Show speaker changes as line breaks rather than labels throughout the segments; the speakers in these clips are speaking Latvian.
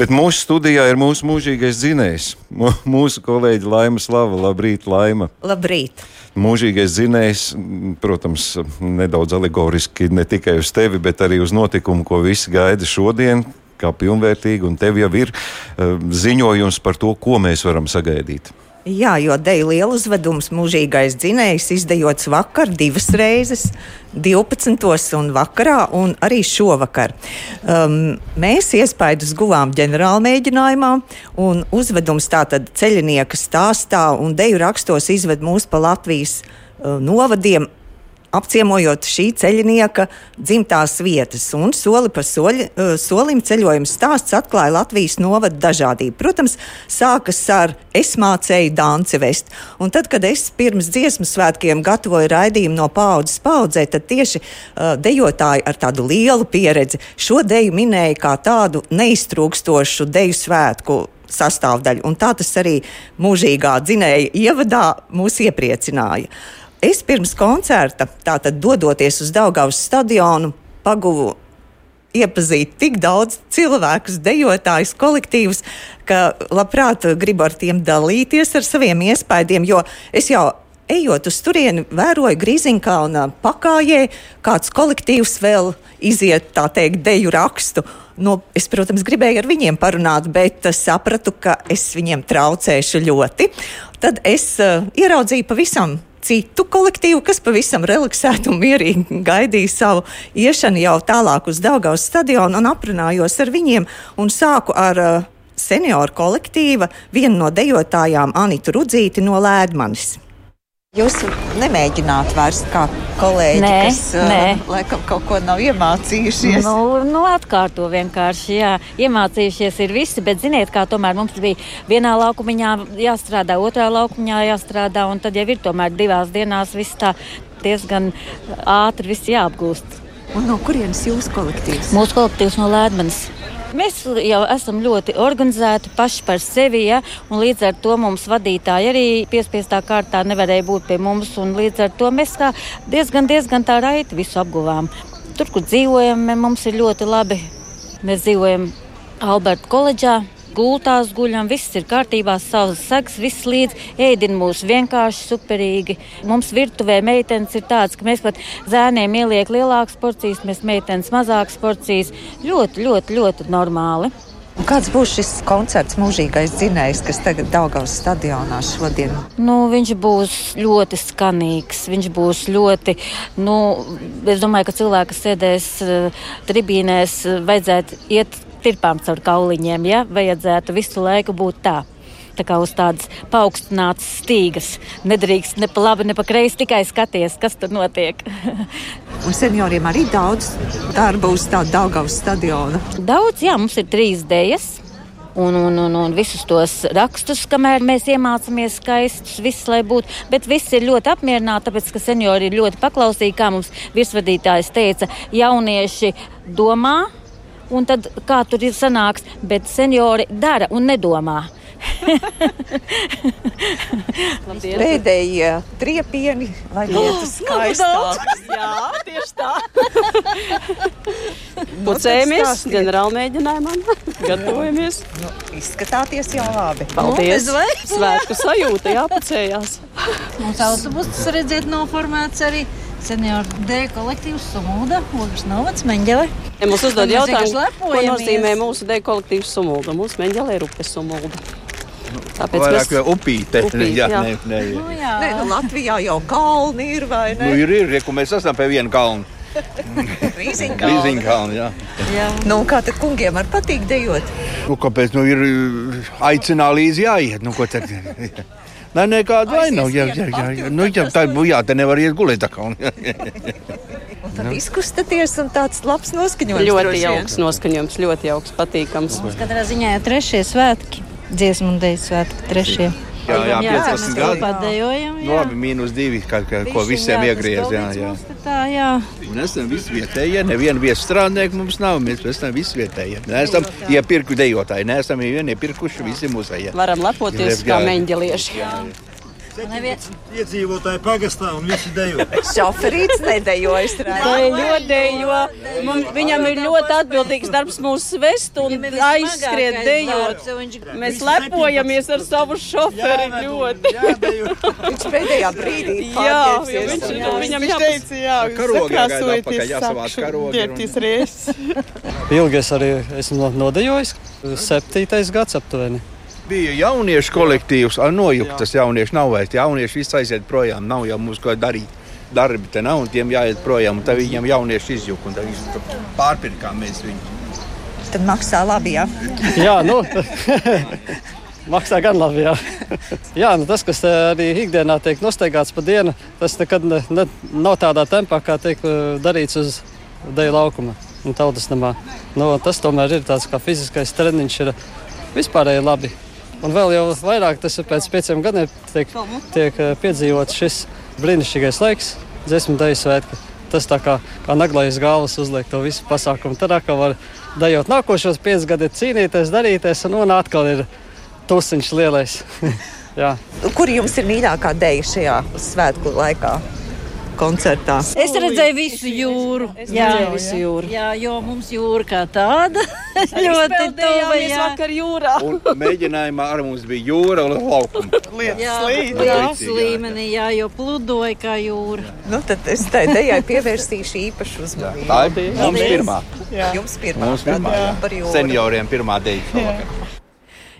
Bet mūsu studijā ir mūsu mūžīgais dzinējs, mūsu kolēģi Laima Slava. Labrīt, Laima!
Labrīt!
Mūžīgais dzinējs, protams, nedaudz alegoriski ne tikai uz tevi, bet arī uz notikumu, ko visi gaida šodien, kā pilnvērtīgi, un tev jau ir uh, ziņojums par to, ko mēs varam sagaidīt.
Jā, jo deju lielu uzvedums mūžīgais dzinējs izdejots vakar divas reizes, 12. un vakarā, un arī šovakar. Um, mēs iespaidus guvām ģenerāla mēģinājumā, un uzvedums tātad ceļinieka stāstā un deju rakstos izved mūs pa Latvijas uh, novadiem apciemojot šī ceļinieka dzimtās vietas. Un soli pa soļi, eh, solim ceļojuma stāsts atklāja Latvijas novadu dažādību. Protams, sākas ar es mācēju danci vest. Un tad, kad es pirms dziesmu svētkiem gatavoju raidījumu no paudzes paudzē, tad tieši uh, dejotāji ar tādu lielu pieredzi šo deju minēja kā tādu neiztrūkstošu deju svētku sastāvdaļu. Un tā tas arī mūžīgā dzinēja ievadā mūs iepriecināja. Es pirms koncerta, tātad dodoties uz Daugavas stadionu, paguvu iepazīt tik daudz cilvēku, dejotājus, kolektīvus, ka labprāt gribu ar tiem dalīties ar saviem iespaidiem, jo es jau ejot uz turieni, vēroju Grīziņkalna pakājē, kāds kolektīvs vēl iziet, tā teikt, deju rakstu. Nu, es, protams, gribēju ar viņiem parunāt, bet sapratu, ka es viņiem traucēšu ļoti. Tad es uh, ieraudzīju pavisam citu kolektīvu, kas pavisam relaksēti un mierīgi gaidīja savu iešanu jau tālāk uz Daugaus stadionu un aprunājos ar viņiem un sāku ar uh, senioru kolektīva vienu no dejotājām Anitu Rudzīti no Lēdmanis. Jūs nemēģināt vairs kā kolēģi,
nē,
kas nē. Laikam kaut ko nav iemācījušies.
Nu, nu atkārto vienkārši, jā. Iemācījušies ir visi, bet ziniet, kā tomēr mums bija vienā laukumiņā jāstrādā, otrā laukumiņā jāstrādā, un tad jau ir tomēr divās dienās viss tā diezgan ātri viss jāapgūst.
Un no kurienes jūsu kolektīvs?
Mūsu kolektīvs no Lēdmanas. Mēs jau esam ļoti organizēti paši par sevi, ja, un līdz ar to mums vadītāji arī piespiestā kārtā nevarēja būt pie mums, un līdz ar to mēs diezgan, diezgan tā raiti visu apguvām. Tur, kur dzīvojam, mums ir ļoti labi. Mēs dzīvojam Alberta koledžā, gultās guļam, viss ir kārtībā, savs segs, viss līdz ēdina mūs vienkārši superīgi. Mums virtuvē meitenes ir tāds, ka mēs pat zēniem ieliek lielākas porcijas, mēs meitenes mazākas porcijas. Ļoti, ļoti, ļoti normāli.
Un kāds būs šis koncerts, mūžīgais dzinējs, kas tagad Daugavas stadionā šodien?
Nu, viņš būs ļoti skanīgs. Viņš būs ļoti, nu, es domāju, ka cilvēki, kas sēdēs uh, tribīnēs, vajadzētu iet tirpām caur kauliņiem. Ja? Vajadzētu visu laiku būt tā. Tā kā uz tādas paaugstinātas stīgas. Nedrīkst ne pa labi, ne pa kreisi, tikai skaties, kas tur notiek.
Un senioriem arī daudz darba uz tādu Daugavas stadionu.
Daudz, jā, mums ir trīs dēļas. Un, un, un, un visus tos rakstus, kamēr mēs iemācāmies skaistus, viss, lai būtu. Bet viss ir ļoti apmierināti, tāpēc, ka seniori ir ļoti paklausīgi, kā mums virsvadītājs teica, jaunieši domā, un tad kā tur ir sanāks, bet seniori dara un nedomā.
Pēdējie triepieni, lai būtu skaistāks.
Jā, tieši tā. Pucējamies ģenerāla mēģinājumam, gatavojamies.
Nu, izskatāties jau labi.
Paldies! Nu, Svētku sajūta jāpucējās.
Mums autobusus redziet noformēts arī senioru D kolektīvs Sumulda, Ogres Novads, Meņģele.
Ja mums uzdod jautājumu, ko nozīmē mūsu D kolektīvs Sumulda. Mūsu Meņģele ir upes Sumulda.
Tāpēc vairāk mēs... upīte.
Upīt, jā, jā.
Nē, nē, jā.
Nu, jā. Nē, nu, Latvijā jau kalni ir, vai ne?
Nu, ir, ir, ja mēs esam pie viena kalna.
Rīziņkalni.
Jā.
jā. Nu, kā tad kungiem var patīk dejot?
Nu, kāpēc? Nu, ir aicinā līdzi jāiet. Nu, ko tad? Nē, nekāda vaina nav. Jā, jā, jā, jā. Nu, jā, tā būs jā, te nevar iet gulēt. un
tad nu. izkustaties, un tāds labs noskaņojums.
Ļoti jauks noskaņojums, ļoti jauks, patīkams.
Mums katrā ziņā ir trešie svētki, dziesmu un dēļu svētki trešie.
Jā, jā, jā 15 gadi.
Padējojam,
jā. Labi, mīnus divi, kā, kā, ko visiem iegriez. Jā, jā.
Tā, jā.
Un esam visi vietējie, nevienu viesu strādnieku mums nav, mēs esam visi vietējie. Neesam iepirku dejotāji, neesam vien iepirkuši visi muzejā.
Varam lepoties kā meņģelieši. Jā, jā.
Iedzīvotāji pagastā un visi dejo.
Šoferīts nedejojas.
Dejo, dejo. Viņam ir ļoti atbildīgs darbs mūsu vest un aizskriet dejot. Mēs lepojamies ar savu šoferi ļoti.
Viņš pēdējā brīdī
jā, viņš, viņam
jāteica, jā,
karogā jāsavāc karogi.
Ilgi es arī esmu nodejojis, septītais gads aptuveni
bija jauniešu kolektīvs, ar nojuktas jaunieši nav vairs. Jaunieši visi aiziet projām, nav jau mums ko darīt. Darbi te nav, un tiem jāiet projām. Tad viņiem jaunieši izjūta, un tad pārpirkām mēs viņus.
Tad maksā labi, jā.
jā, nu. Maksā gan labi. Jā, jā nu tas, kas arī ikdienā tiek nosteigāts pa dienu, tas nekad ne, ne, nav tādā tempā, kā tiek darīts uz dēļa laukuma un tautas namā. Nu, tas tomēr ir tāds kā fiziskais treniņš, ir vispārēji labi. Un vēl jau vairāk tas ir pēc pieciem gadiem, tiek, tiek eh, piedzīvots šis brīnišķīgais laiks, dziesmu dēļu svētki. Tas tā kā, kā naglais galvas uzliek to visu pasākumu. Tad atkal var dejot nākošos piecus gadus, cīnīties, darīties, un, un atkal ir tusiņš lielais.
Kur jums ir mīļākā dēļa šajā svētku laikā? Koncertā?
Es redzēju visu jūru.
Es jā, visu jūru.
Jā, jo mums jūra kā tāda ļoti tuva.
Mēs vakar jūrā.
Un mēģinājumā ar mums bija jūra un laukuma.
Lietas līmenī, jā, jo pludoja kā jūra.
Nu, tad es tai dejai pievērsīšu īpašu uzmanību.
Tā ir mums pirmā.
Jā. Jums pirmā.
Mums pirmā. Senioriem pirmā deja.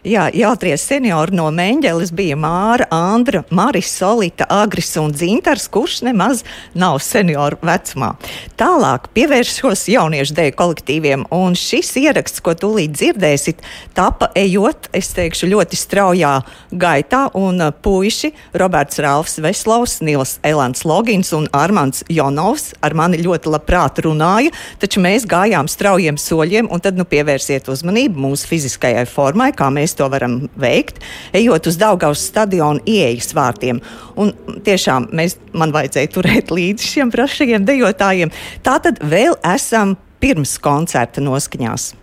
Jā, jautrie seniori no Meņģeles bija Māra, Andra, Maris, Solita, Agris un Dzintars, kurš nemaz nav senioru vecumā. Tālāk pievēršos jauniešu dēļ kolektīviem, un šis ieraksts, ko tūlīt dzirdēsit, tapa ejot, es teikšu, ļoti straujā gaitā, un uh, puiši Roberts Ralfs Veslovs, Nils Elans Logins un Armants Jonovs ar mani ļoti labprāt runāja, taču mēs gājām straujiem soļiem, un tad nu pievērsiet uzmanību mūsu fiziskajai formai, kā mēs mēs to varam veikt, ejot uz Daugaus stadionu ieejas vārtiem. Un tiešām mēs, man vajadzēja turēt līdzi šiem prašajiem dejotājiem. Tā tad vēl esam pirms koncerta noskaņās.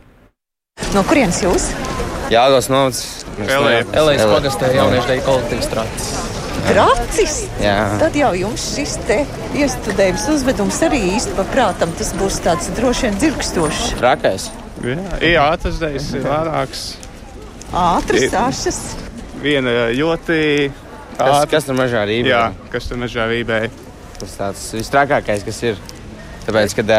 No kurienes jūs?
Jā, tas novads.
Elējas pagastē jauniešu deju kolektīvs tracis.
Tracis?
Jā.
Tad jau jums šis te iestudējums uzvedums arī īsti paprātam. Tas būs tāds droši vien dzirkstošs.
Trakais.
Jā, jā tas dejas ir vairāks
ātras ašas.
Viena ļoti
ātra. Kas, kas tur mežā rībē?
Jā, kas tur mežā rībē.
Tas tāds visstrakākais, kas ir. Tāpēc, kad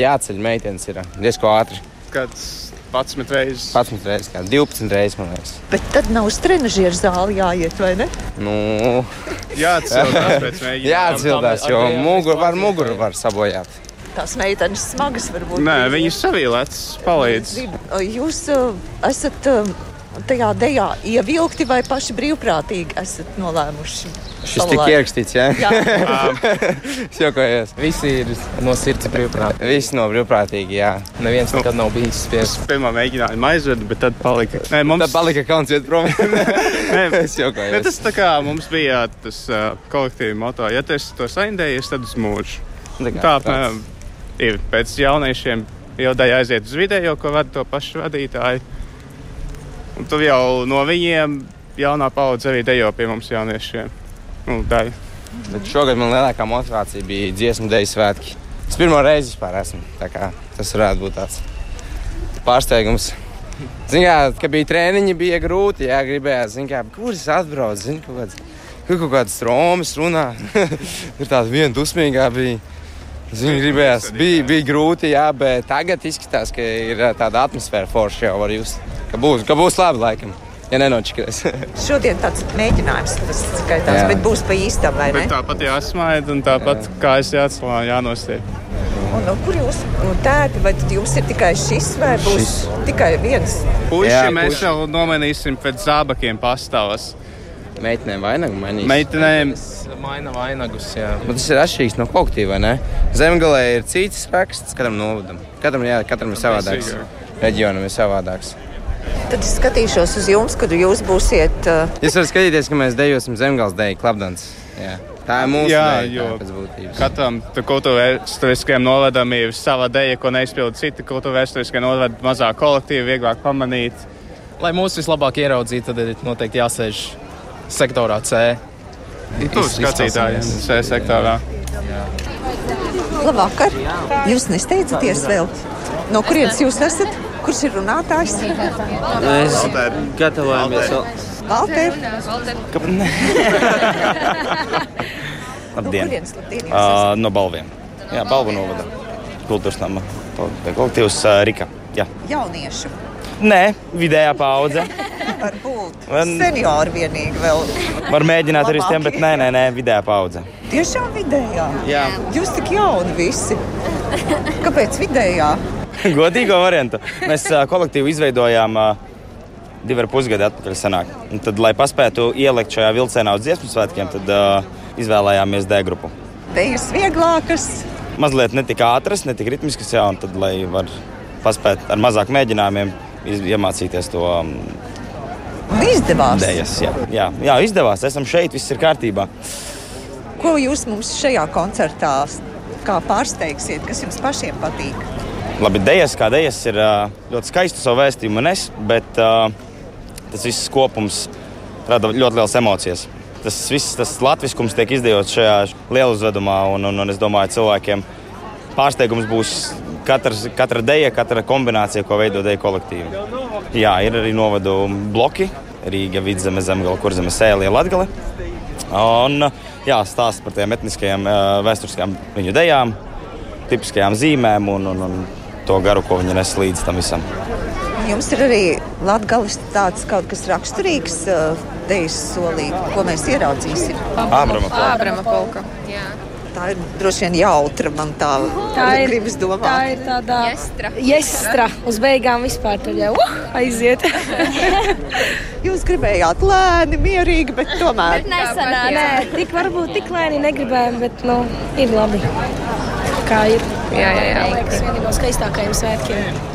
jāceļ meitenes, ir diezko ātri.
Kāds 11 reizes.
11 reizes, kā 12 reizes, man liekas.
Bet tad nav uz trenižieru zāli jāiet, vai ne?
Nu,
jāatcildās pēc mēģinājuma.
Jāatcildās, jo muguru var, muguru var sabojāt.
Tās meitenes smagas varbūt.
Nē, viņas savīlētas palīdz.
Jūs esat tajā dejā ievilkti vai paši brīvprātīgi esat nolēmuši?
Šis tika ierakstīts, jā?
Jā.
es jokojos.
Visi ir no sirds brīvprātīgi.
Visi no brīvprātīgi, jā.
Neviens nekad nav bijis spiests.
Pirmā mēģinājuma aizveda, bet tad palika. Nē, mums...
Tad palika kauns iet prom.
Nē,
es jokojos.
Ne, tas tā kā mums bija tas uh, kolektīva moto. Ja tu esi to saindējies, tad uz mūžu. Tā, tā apmēram ir pēc jauniešiem. Jau daļai aiziet uz vidējo, ko vada to pašu vadītāju. Un tur jau no viņiem jaunā paudze arī dejo pie mums jauniešiem. Nu, daļa.
Bet šogad man lielākā motivācija bija dziesmu dēļ svētki. Es pirmo reizi vispār esmu. Tas varētu būt tāds pārsteigums. Zinām, ka bija treniņi, bija grūti. Jā, gribējās, kā, kur es atbraucu. Zinu, kaut kāds, kaut kādas romas runā. Tur tāda viena dusmīgā bija. Zinu, gribējās. Bija, bija grūti, jā, bet tagad izskatās, ka ir tāda atmosfēra forša jau var just. Ka būs, ka būs labi laikam. Ja nenočakarēs.
Šodien tāds mēģinājums tas skaitās, jā. bet būs pa īstam, vai ne?
Bet tāpat jāsmaida un tāpat jā. kā es jāatslā, jānostiep.
Un, no kur jūs tēti, vai jums ir tikai šis vai būs šis. tikai viens?
Puši mēs puši. jau nomenīsim pēc zābakiem pastāvas.
Meitenēm vainagu mainīs.
Meitenēm
maina vainagus. Jā.
Bet tas ir atšķirīgs no kolektīva, vai ne? Zemgalē ir cits raksts katram novadam. Katram, jā, katram ir savādāks. Reģionam ir savādāks.
Tad es skatīšos uz jums, kad jūs būsiet. Uh...
Jūs varat skatīties, ka mēs dejosim zemgāles deju klapdans. Jā. Tā ir mūsu
jā,
deja, pēc būtības.
Katram kultūrvēsturiskajam novadam ir sava deja, ko neizpild citi kultūrvēsturiskie novadi, mazāk kolektīvi, vieglāk pamanīt.
Lai mūs vislabāk ieraudzītu, tad ir noteikti jāsēž sektorā C
Tur skatītājiem, šajā sektorā.
Labvakar! Jūs nesteidzaties vēl? No kurienes jūs esat? Kurš ir runātājs?
Mēs gatavojamies vēl.
Valter!
Labdien!
kurienes labdien jūs
Uh, no balviem. Jā, balvu novada. Kultūras nama kolektīvs uh, Rika. Jā.
Jauniešu.
Nē, vidējā paudze.
Varbūt.
Man-
Seniori vienīgi vēl.
Var mēģināt arī tiem, bet nē, nē, nē, vidējā paudze.
Tiešām vidējā.
Jā.
Jūs tik jauni visi. Kāpēc vidējā?
Godīgo variantu. Mēs kolektīvu izveidojām divi ar pusgadi atpakaļ. Sanāk. Un tad, lai paspētu ielikt šajā vilcienā uz dziesmu svētkiem, tad uh, izvēlējāmies D grupu.
Tejas vieglākas.
Mazliet ne tik ātras, ne tik ritmiskas, jā, un tad, lai var paspēt ar mazāk mēģinājumiem, iemācīties to um,
izdevās.
dēļas. Jā. Jā, jā, izdevās. Esam šeit, viss ir kārtībā.
Ko jūs mums šajā koncertā kā pārsteigsiet, kas jums pašiem patīk?
Labi, dēļas, kā dēļas, ir ļoti skaisti savu vēstījumu nes, bet uh, tas viss kopums rada ļoti lielas emocijas. Tas viss, tas latviskums tiek izdejots šajā lielā uzvedumā, un, un, un es domāju, cilvēkiem pārsteigums būs katrs, katra dēļa, katra kombinācija, ko veido dēļa kolektīvi. Jā, ir arī novadu bloki. Rīga, Vidzeme, Zemgala, Kurzeme, Sēlija, Latgale. Un jā, stāsts par tiem etniskajiem, vēsturiskajām viņu dejām, tipiskajām zīmēm un, un, un to garu, ko viņi nes līdz tam visam.
Jums ir arī Latvijas tāds kaut kas raksturīgs, dejas solīt, ko mēs ieraudzīsim.
Ābrama polka.
Ābrama polka. Jā.
Tā ir droši vien jautra, man tā,
Tā ir-
gribas domāt.
tā ir tāda Jestra. Jestra. Uz beigām vispār tur jau uh, aiziet.
Jūs gribējāt lēni, mierīgi, bet tomēr.
Bet nesanāca. Nē, tik varbūt tik lēni negribējām, bet nu, ir labi. Kā ir? Jā, jā, jā. Liekas, viena no skaistākajiem svētkiem.
Jā,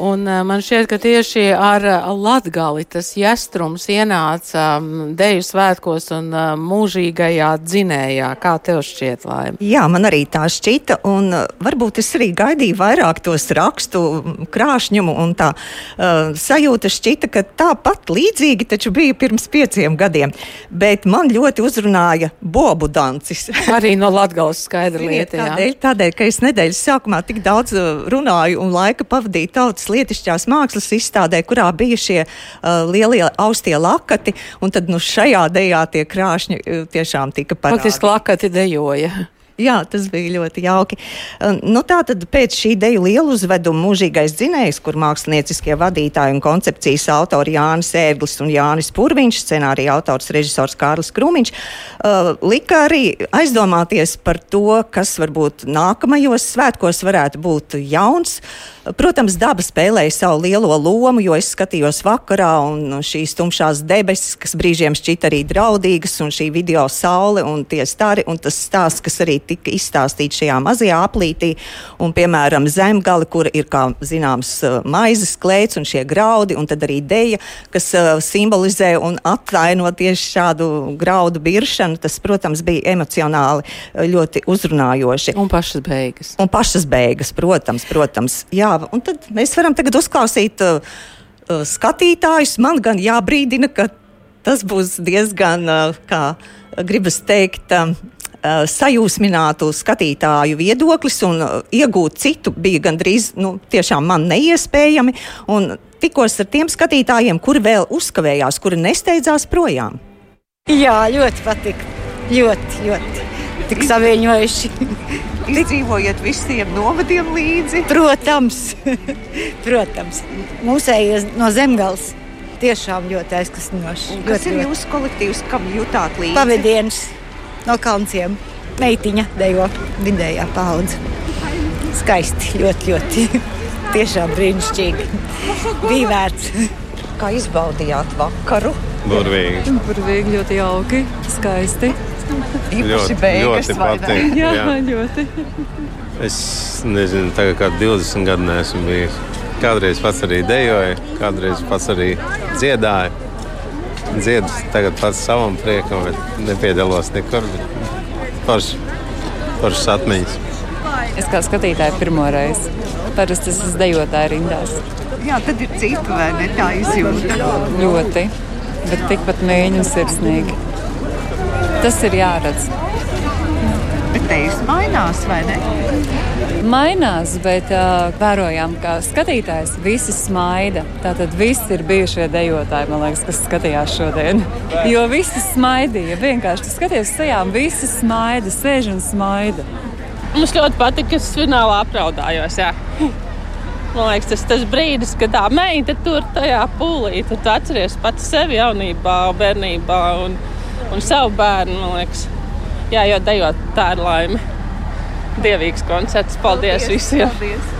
un eh, man šķiet, ka tieši ar eh, Latgali tas jastrums ienāca mm, deju svētkos un eh, mūžīgajā dzinējā. Kā tev šķiet, Laima?
Jā, man arī tā šķita, un varbūt es arī gaidīju vairāk tos rakstu mm, krāšņumu, un tā uh, sajūta šķita, ka tāpat līdzīgi taču bija pirms pieciem gadiem, bet man ļoti uzrunāja bobu dancis.
Arī no Latgales skaidra lieta, jā.
Tādēļ, tādēļ, ka es nedēļas sākumā tik daudz runāju un laika pavadīju tautas lietišķās mākslas izstādē, kurā bija šie uh, lielie austie lakati, un tad nu šajā dejā tie krāšņi uh, tiešām tika parādīti.
Faktiski lakati dejoja.
Jā, tas bija ļoti jauki. Nu, tā tad pēc šī deju liela uzveduma mūžīgais dzinējs, kur mākslinieckie vadītāji un koncepcijas autori Jānis Ērglis un Jānis Purviņš, scenārija autors režisors Kārlis Krūmiņš, uh, lika arī aizdomāties par to, kas varbūt nākamajos svētkos varētu būt jauns. Protams, daba spēlēja savu lielo lomu, jo es skatījos vakarā, un šīs tumšās debesis, kas brīžiem šķita arī draudīgas, un šī video saule un tie stari, un tas stāsts, kas arī tika izstāstīts šajā mazajā aplītī, un, piemēram, zemgali, kur ir, kā zināms, maizes klēts un šie graudi, un tad arī deja, kas simbolizē un attaino tieši šādu graudu biršanu, tas, protams, bija emocionāli ļoti uzrunājoši.
Un pašas beigas.
Un pašas beigas, protams, protams. Jā, un tad mēs varam tagad uzklausīt uh, skatītājus. Man gan jābrīdina, ka tas būs diezgan, uh, kā gribas teikt, uh, sajūsminātu skatītāju viedoklis, un uh, iegūt citu bija gandrīz nu, tiešām man neiespējami. Un tikos ar tiem skatītājiem, kuri vēl uzkavējās, kuri nesteidzās projām.
Jā, ļoti patīk. Ļoti, ļoti. Tik saviņojuši.
Izdzīvojiet visiem novadiem līdzi.
Protams, protams. Mūsējais no zemgals tiešām ļoti aizkustinoši.
Kas ir jūsu kolektīvs, kam jutāt līdzi?
Pavadienas no kalnciem. Meitiņa dejo vidējā paudze. Skaisti, ļoti, ļoti. Tiešām brīnišķīgi. Bija vērts.
Kā izbaudījāt vakaru?
Burvīgi.
Burvīgi, ļoti jauki, skaisti.
Ļoti, ļoti patīk.
Jā,
jā.
ļoti.
Es nezinu, tagad kā 20 gadu neesmu bijis. Kādreiz pats arī dejoju, kādreiz pats arī dziedāju. Dziedu tagad pats savam priekam, bet nepiedalos nekur. Foršs forš atmiņas.
Es kā skatītāja pirmo reizi. Parasti es esmu dejotāja rindās.
Jā, tad ir cita vai ne tā izjūta.
Ļoti, bet tikpat mīļi un sirsnīgi. tas ir jāredz.
Bet tevis mainās, vai ne?
Mainās, bet uh, vērojām, ka skatītājs visi smaida. Tātad visi ir bijušie dejotāji, man liekas, kas skatījās šodien. Jo visi smaidīja. Vienkārši skaties uz sejām, visi smaida, sēž un smaida.
Mums ļoti patīk, ka es finālā apraudājos. Jā. Man liekas, tas ir tas brīdis, kad tā meita tur tajā pūlī. Tad tu atceries pats sevi jaunībā, bērnībā un, un savu bērnu. Jā, jo dejot tā ir laime. Dievīgs koncerts. Paldies, paldies visiem! Paldies.